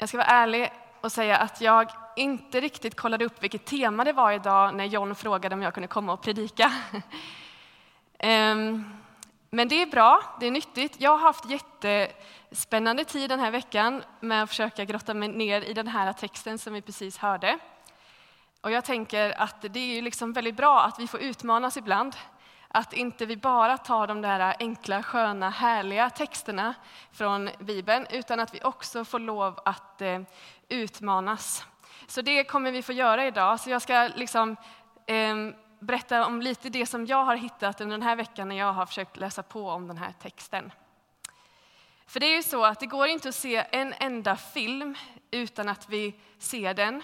Jag ska vara ärlig och säga att jag inte riktigt kollade upp vilket tema det var idag när John frågade om jag kunde komma och predika. Ehm, men det är bra, det är nyttigt. Jag har haft jättespännande tid den här veckan med att försöka grotta mig ner i den här texten som vi precis hörde. Och jag tänker att det är liksom väldigt bra att vi får utmanas ibland. Att inte vi bara tar de där enkla, sköna, härliga texterna från Bibeln, utan att vi också får lov att eh, utmanas. Så det kommer vi få göra idag. Så jag ska liksom, eh, berätta om lite det som jag har hittat under den här veckan när jag har försökt läsa på om den här texten. För det är ju så att det går inte att se en enda film utan att vi ser den.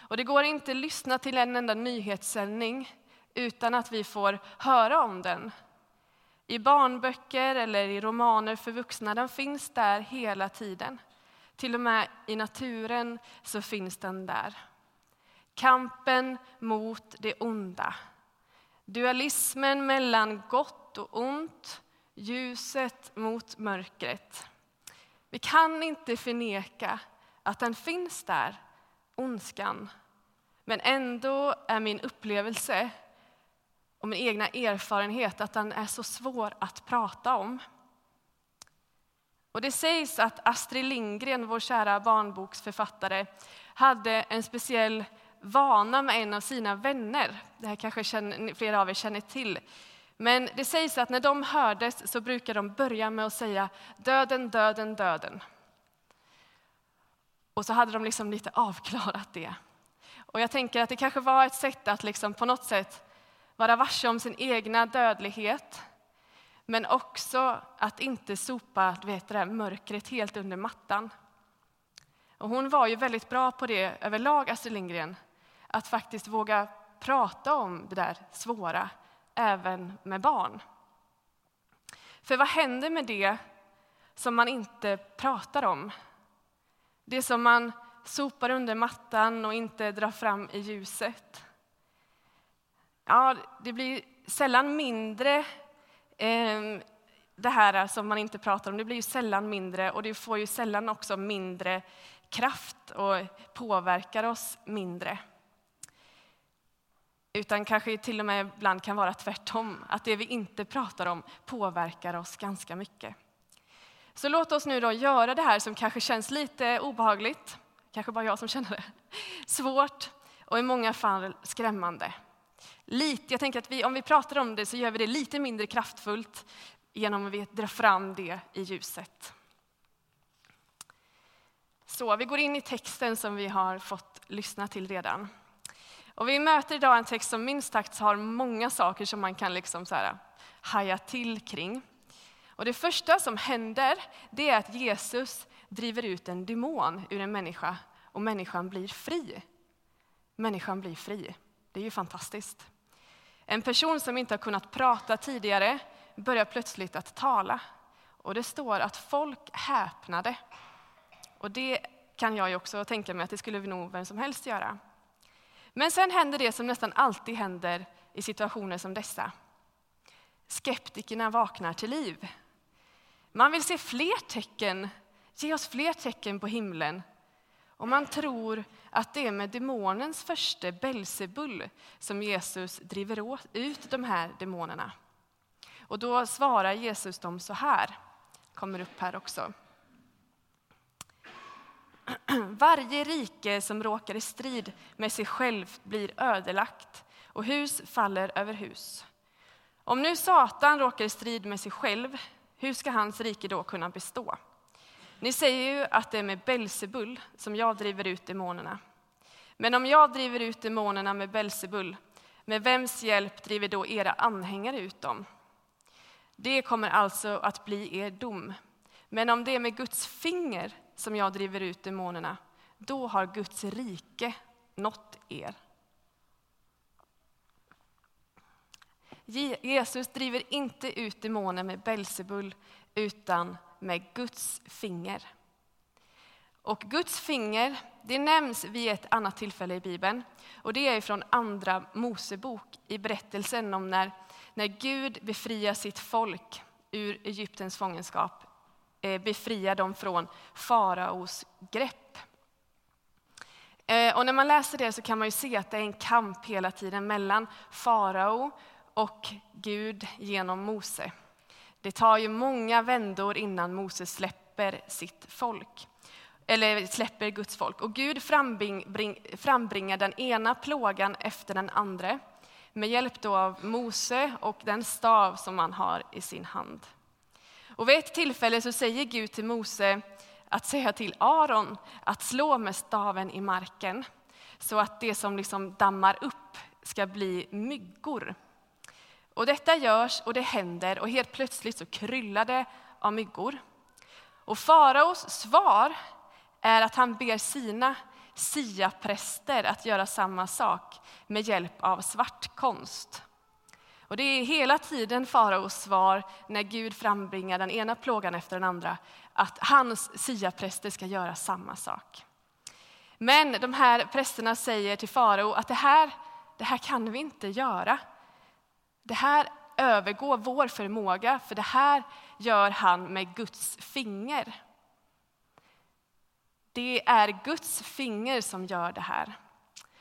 Och det går inte att lyssna till en enda nyhetssändning utan att vi får höra om den. I barnböcker eller i romaner för vuxna, den finns där hela tiden. Till och med i naturen så finns den där. Kampen mot det onda. Dualismen mellan gott och ont, ljuset mot mörkret. Vi kan inte förneka att den finns där, ondskan. Men ändå är min upplevelse och min egna erfarenhet att den är så svår att prata om. Och det sägs att Astrid Lindgren, vår kära barnboksförfattare, hade en speciell vana med en av sina vänner. Det här kanske känner, flera av er känner till. Men det sägs att när de hördes så brukade de börja med att säga döden, döden, döden. Och så hade de liksom lite avklarat det. Och jag tänker att det kanske var ett sätt att liksom på något sätt vara varse om sin egna dödlighet. Men också att inte sopa du vet, det mörkret helt under mattan. Och hon var ju väldigt bra på det överlag, Astrid Lindgren. Att faktiskt våga prata om det där svåra, även med barn. För vad händer med det som man inte pratar om? Det som man sopar under mattan och inte drar fram i ljuset. Ja, det blir sällan mindre ehm, det här som man inte pratar om, det blir ju sällan mindre och det får ju sällan också mindre kraft och påverkar oss mindre. Utan kanske till och med ibland kan vara tvärtom, att det vi inte pratar om påverkar oss ganska mycket. Så låt oss nu då göra det här som kanske känns lite obehagligt, kanske bara jag som känner det, svårt och i många fall skrämmande. Lite, jag tänker att vi, om vi pratar om det så gör vi det lite mindre kraftfullt genom att vi drar fram det i ljuset. Så vi går in i texten som vi har fått lyssna till redan. Och vi möter idag en text som minst sagt har många saker som man kan liksom så här, haja till kring. Och det första som händer det är att Jesus driver ut en demon ur en människa och människan blir fri. Människan blir fri. Det är ju fantastiskt. En person som inte har kunnat prata tidigare börjar plötsligt att tala. Och det står att folk häpnade. Och det kan jag ju också tänka mig att det skulle nog vem som helst göra. Men sen händer det som nästan alltid händer i situationer som dessa. Skeptikerna vaknar till liv. Man vill se fler tecken, ge oss fler tecken på himlen. Och man tror att det är med demonens första Belzebul som Jesus driver ut de här demonerna. Och då svarar Jesus dem så här, kommer upp här också. Varje rike som råkar i strid med sig själv blir ödelagt och hus faller över hus. Om nu Satan råkar i strid med sig själv, hur ska hans rike då kunna bestå? Ni säger ju att det är med Belsebul som jag driver ut demonerna. Men om jag driver ut demonerna med Belsebul, med vems hjälp driver då era anhängare ut dem? Det kommer alltså att bli er dom. Men om det är med Guds finger som jag driver ut demonerna, då har Guds rike nått er. Jesus driver inte ut demoner med Belsebul utan med Guds finger. Och Guds finger det nämns vid ett annat tillfälle i Bibeln. Och det är från Andra Mosebok, i berättelsen om när, när Gud befriar sitt folk ur Egyptens fångenskap eh, Befriar dem från faraos grepp. Eh, och när man läser det så kan man ju se att det är en kamp hela tiden mellan farao och Gud genom Mose. Det tar ju många vändor innan Mose släpper sitt folk eller släpper Guds folk. Och Gud frambringar den ena plågan efter den andra med hjälp då av Mose och den stav som han har i sin hand. Och vid ett tillfälle så säger Gud till Mose att säga till Aron att slå med staven i marken så att det som liksom dammar upp ska bli myggor. Och detta görs och det händer och helt plötsligt så kryllar det av myggor. Och faraos svar är att han ber sina siapräster att göra samma sak med hjälp av svartkonst. Och det är hela tiden faraos svar när Gud frambringar den ena plågan efter den andra, att hans siapräster ska göra samma sak. Men de här prästerna säger till farao att det här, det här kan vi inte göra. Det här övergår vår förmåga, för det här gör han med Guds finger. Det är Guds finger som gör det här.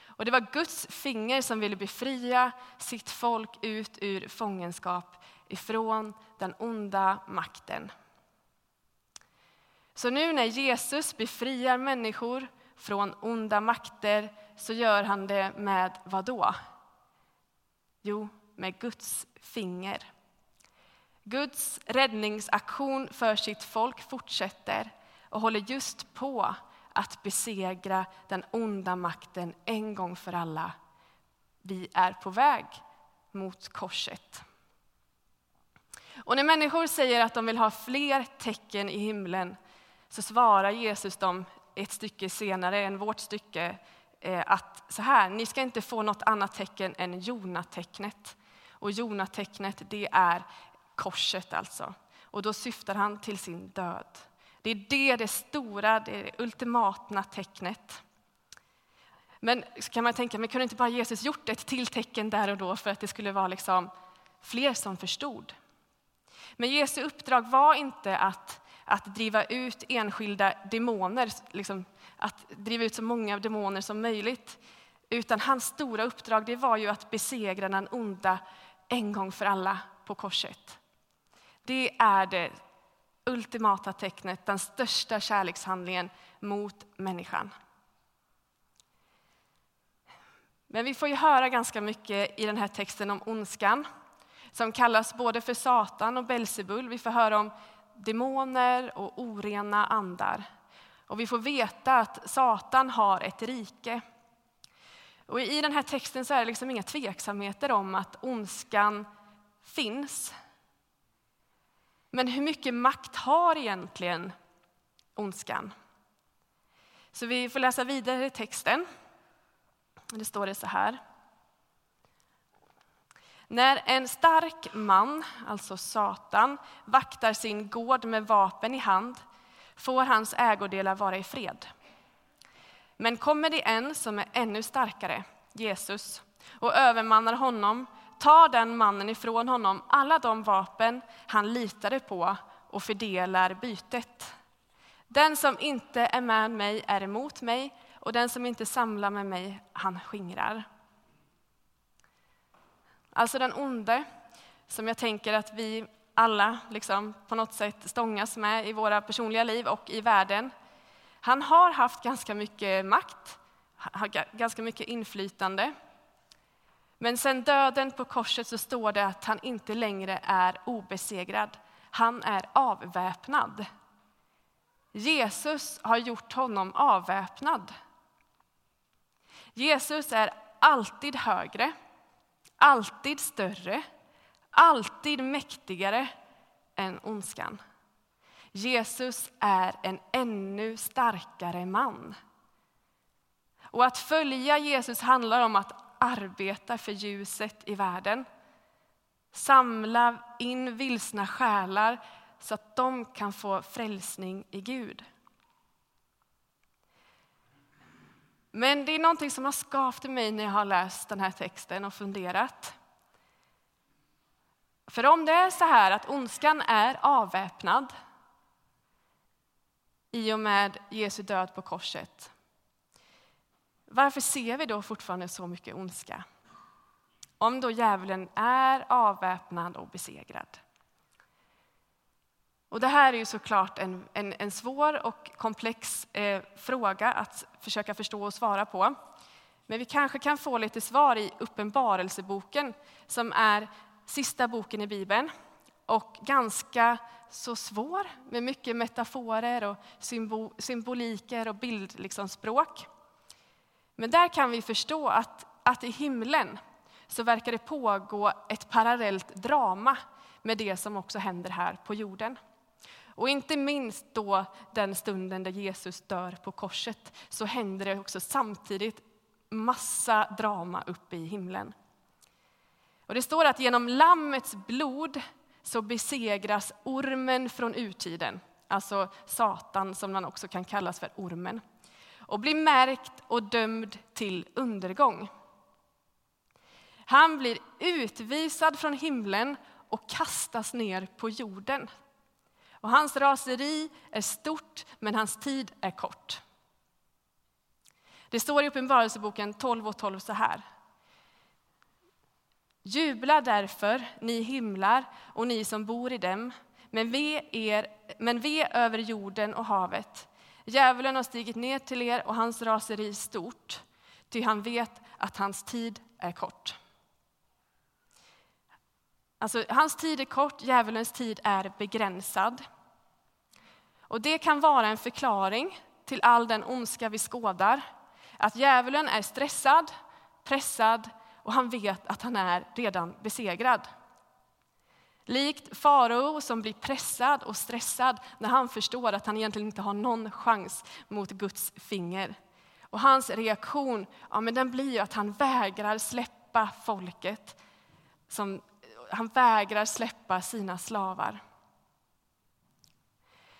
Och det var Guds finger som ville befria sitt folk ut ur fångenskap ifrån den onda makten. Så nu när Jesus befriar människor från onda makter så gör han det med vad då? Jo, med Guds finger. Guds räddningsaktion för sitt folk fortsätter och håller just på att besegra den onda makten en gång för alla. Vi är på väg mot korset. Och när människor säger att de vill ha fler tecken i himlen så svarar Jesus dem ett stycke senare än vårt stycke eh, att så här, ni ska inte få något annat tecken än Jonatecknet. Och Jonatecknet, det är korset alltså. Och då syftar han till sin död. Det är det, det stora, det ultimata tecknet. Men så kan man tänka, men kunde inte bara Jesus gjort ett till tecken där och då för att det skulle vara liksom fler som förstod? Men Jesu uppdrag var inte att, att driva ut enskilda demoner, liksom, att driva ut så många demoner som möjligt. Utan hans stora uppdrag det var ju att besegra den onda en gång för alla på korset. Det är det ultimata tecknet, den största kärlekshandlingen mot människan. Men vi får ju höra ganska mycket i den här texten om ondskan som kallas både för Satan och Belsebul. Vi får höra om demoner och orena andar. Och vi får veta att Satan har ett rike. Och I den här texten så är det liksom inga tveksamheter om att ondskan finns. Men hur mycket makt har egentligen ondskan? Så vi får läsa vidare i texten. Det står det så här. När en stark man, alltså Satan, vaktar sin gård med vapen i hand får hans ägodelar vara i fred. Men kommer det en som är ännu starkare, Jesus, och övermannar honom tar den mannen ifrån honom alla de vapen han litade på och fördelar bytet. Den som inte är med mig är emot mig och den som inte samlar med mig, han skingrar. Alltså den onde, som jag tänker att vi alla liksom på något sätt stångas med i våra personliga liv och i världen. Han har haft ganska mycket makt, ganska mycket inflytande. Men sen döden på korset så står det att han inte längre är obesegrad. Han är avväpnad. Jesus har gjort honom avväpnad. Jesus är alltid högre, alltid större, alltid mäktigare än ondskan. Jesus är en ännu starkare man. Och att följa Jesus handlar om att arbeta för ljuset i världen. Samla in vilsna själar så att de kan få frälsning i Gud. Men det är någonting som har skavt i mig när jag har läst den här texten och funderat. För om det är så här att ondskan är avväpnad, i och med Jesu död på korset. Varför ser vi då fortfarande så mycket ondska? Om då djävulen är avväpnad och besegrad. Och det här är ju såklart en, en, en svår och komplex eh, fråga att försöka förstå och svara på. Men vi kanske kan få lite svar i Uppenbarelseboken som är sista boken i Bibeln och ganska så svår med mycket metaforer och symboliker och bildspråk. Liksom, Men där kan vi förstå att, att i himlen så verkar det pågå ett parallellt drama med det som också händer här på jorden. Och inte minst då den stunden där Jesus dör på korset så händer det också samtidigt massa drama uppe i himlen. Och det står att genom Lammets blod så besegras ormen från urtiden, alltså Satan som man också kan kallas för ormen, och blir märkt och dömd till undergång. Han blir utvisad från himlen och kastas ner på jorden. Och hans raseri är stort, men hans tid är kort. Det står i Uppenbarelseboken 12 och 12 så här. Jubla därför, ni himlar och ni som bor i dem, men ve, er, men ve över jorden och havet. Djävulen har stigit ner till er och hans raseri stort, ty han vet att hans tid är kort. Alltså, hans tid är kort, djävulens tid är begränsad. Och det kan vara en förklaring till all den ondska vi skådar. Att djävulen är stressad, pressad och han vet att han är redan besegrad. Likt farao som blir pressad och stressad när han förstår att han egentligen inte har någon chans mot Guds finger. Och hans reaktion ja, men den blir att han vägrar släppa folket. Som, han vägrar släppa sina slavar.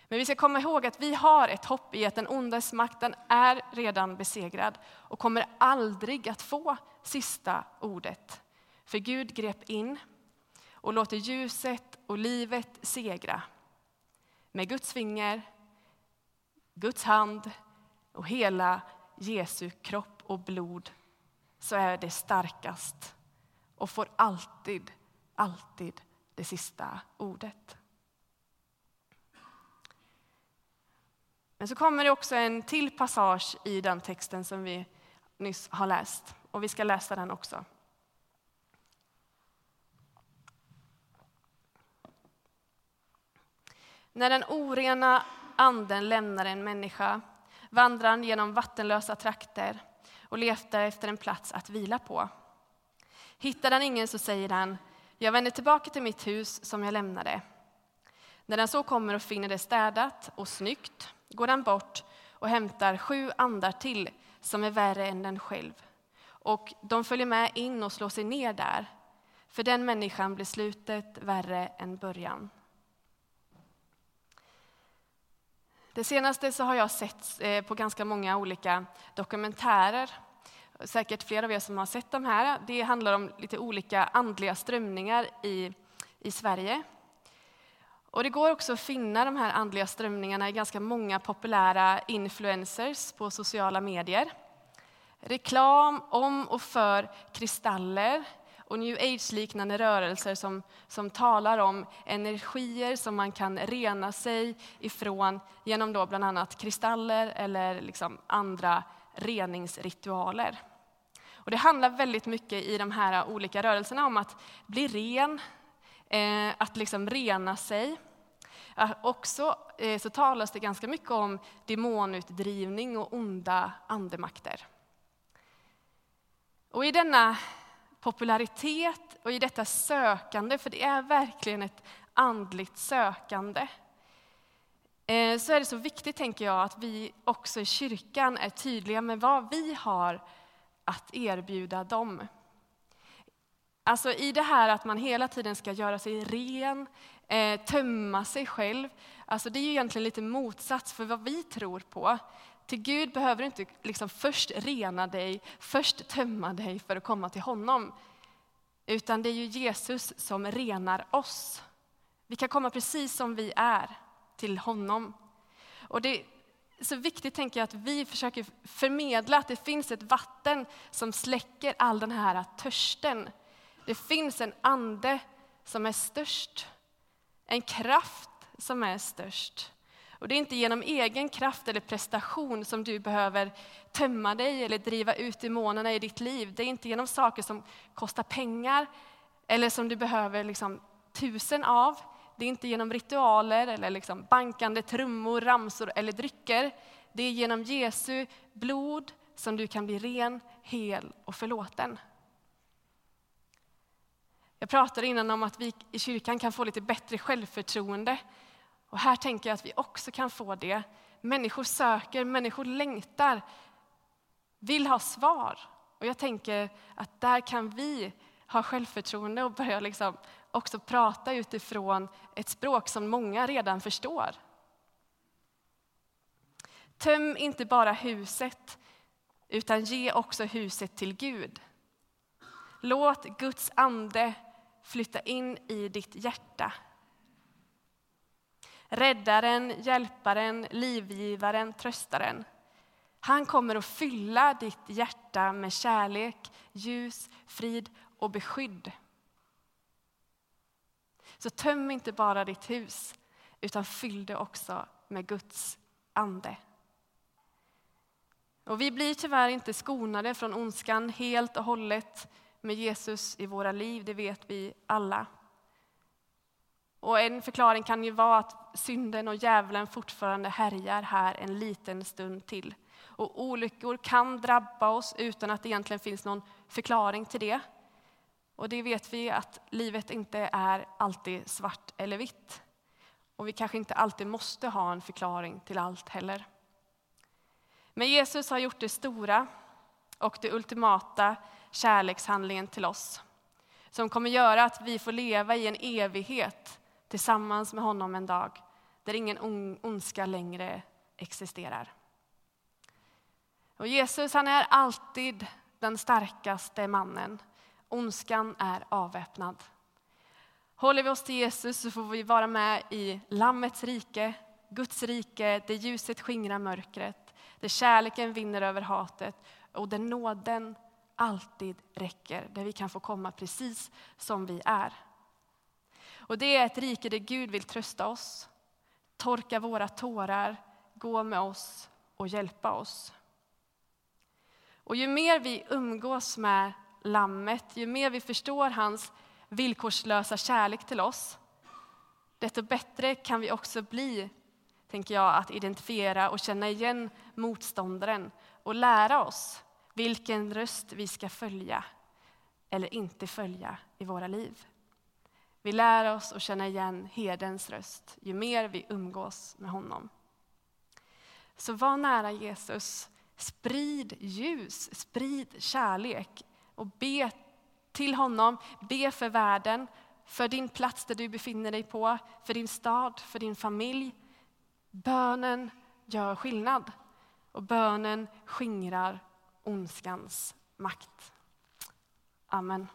Men vi ska komma ihåg att vi har ett hopp i att den ondes makten är redan besegrad och kommer aldrig att få sista ordet. För Gud grep in och låter ljuset och livet segra. Med Guds finger, Guds hand och hela Jesu kropp och blod så är det starkast och får alltid, alltid det sista ordet. Men så kommer det också en till passage i den texten som vi nyss har läst. Och vi ska läsa den också. När den orena anden lämnar en människa vandrar han genom vattenlösa trakter och letar efter en plats att vila på. Hittar han ingen så säger han, jag vänder tillbaka till mitt hus som jag lämnade. När den så kommer och finner det städat och snyggt går han bort och hämtar sju andar till som är värre än den själv. Och de följer med in och slår sig ner där. För den människan blir slutet värre än början. Det senaste så har jag sett eh, på ganska många olika dokumentärer. Säkert flera av er som har sett de här. Det handlar om lite olika andliga strömningar i, i Sverige. Och det går också att finna de här andliga strömningarna i ganska många populära influencers på sociala medier. Reklam om och för kristaller och new age-liknande rörelser som, som talar om energier som man kan rena sig ifrån genom då bland annat kristaller eller liksom andra reningsritualer. Och det handlar väldigt mycket i de här olika rörelserna om att bli ren, eh, att liksom rena sig. Eh, också eh, så talas det ganska mycket om demonutdrivning och onda andemakter. Och i denna popularitet och i detta sökande, för det är verkligen ett andligt sökande, eh, så är det så viktigt, tänker jag, att vi också i kyrkan är tydliga med vad vi har att erbjuda dem. Alltså i det här att man hela tiden ska göra sig ren, eh, tömma sig själv. Alltså det är ju egentligen lite motsats för vad vi tror på. Till Gud behöver du inte liksom först rena dig, först tömma dig för att komma till honom. Utan det är ju Jesus som renar oss. Vi kan komma precis som vi är till honom. Och det, så viktigt tänker jag att vi försöker förmedla att det finns ett vatten som släcker all den här törsten. Det finns en ande som är störst, en kraft som är störst. Och det är inte genom egen kraft eller prestation som du behöver tömma dig eller driva ut demonerna i ditt liv. Det är inte genom saker som kostar pengar eller som du behöver liksom tusen av. Det är inte genom ritualer eller liksom bankande trummor, ramsor eller drycker. Det är genom Jesu blod som du kan bli ren, hel och förlåten. Jag pratade innan om att vi i kyrkan kan få lite bättre självförtroende. Och här tänker jag att vi också kan få det. Människor söker, människor längtar, vill ha svar. Och jag tänker att där kan vi ha självförtroende och börja liksom också prata utifrån ett språk som många redan förstår. Töm inte bara huset, utan ge också huset till Gud. Låt Guds ande flytta in i ditt hjärta. Räddaren, hjälparen, livgivaren, tröstaren. Han kommer att fylla ditt hjärta med kärlek, ljus, frid och beskydd. Så töm inte bara ditt hus, utan fyll det också med Guds ande. Och vi blir tyvärr inte skonade från ondskan helt och hållet med Jesus i våra liv, det vet vi alla. Och en förklaring kan ju vara att synden och djävulen fortfarande härjar här en liten stund till. Och olyckor kan drabba oss utan att det egentligen finns någon förklaring till det. Och det vet vi att livet inte är alltid svart eller vitt. Och vi kanske inte alltid måste ha en förklaring till allt heller. Men Jesus har gjort det stora och det ultimata kärlekshandlingen till oss. Som kommer göra att vi får leva i en evighet tillsammans med honom en dag där ingen ondska längre existerar. Och Jesus han är alltid den starkaste mannen. Ondskan är avväpnad. Håller vi oss till Jesus så får vi vara med i Lammets rike, Guds rike, där ljuset skingrar mörkret, där kärleken vinner över hatet och där nåden alltid räcker, där vi kan få komma precis som vi är. Och det är ett rike där Gud vill trösta oss, torka våra tårar, gå med oss och hjälpa oss. Och ju mer vi umgås med Lammet, ju mer vi förstår hans villkorslösa kärlek till oss, desto bättre kan vi också bli, tänker jag, att identifiera och känna igen motståndaren och lära oss vilken röst vi ska följa eller inte följa i våra liv. Vi lär oss att känna igen herdens röst ju mer vi umgås med honom. Så var nära Jesus, sprid ljus, sprid kärlek och be till honom, be för världen, för din plats där du befinner dig på, för din stad, för din familj. Bönen gör skillnad och bönen skingrar ondskans makt. Amen.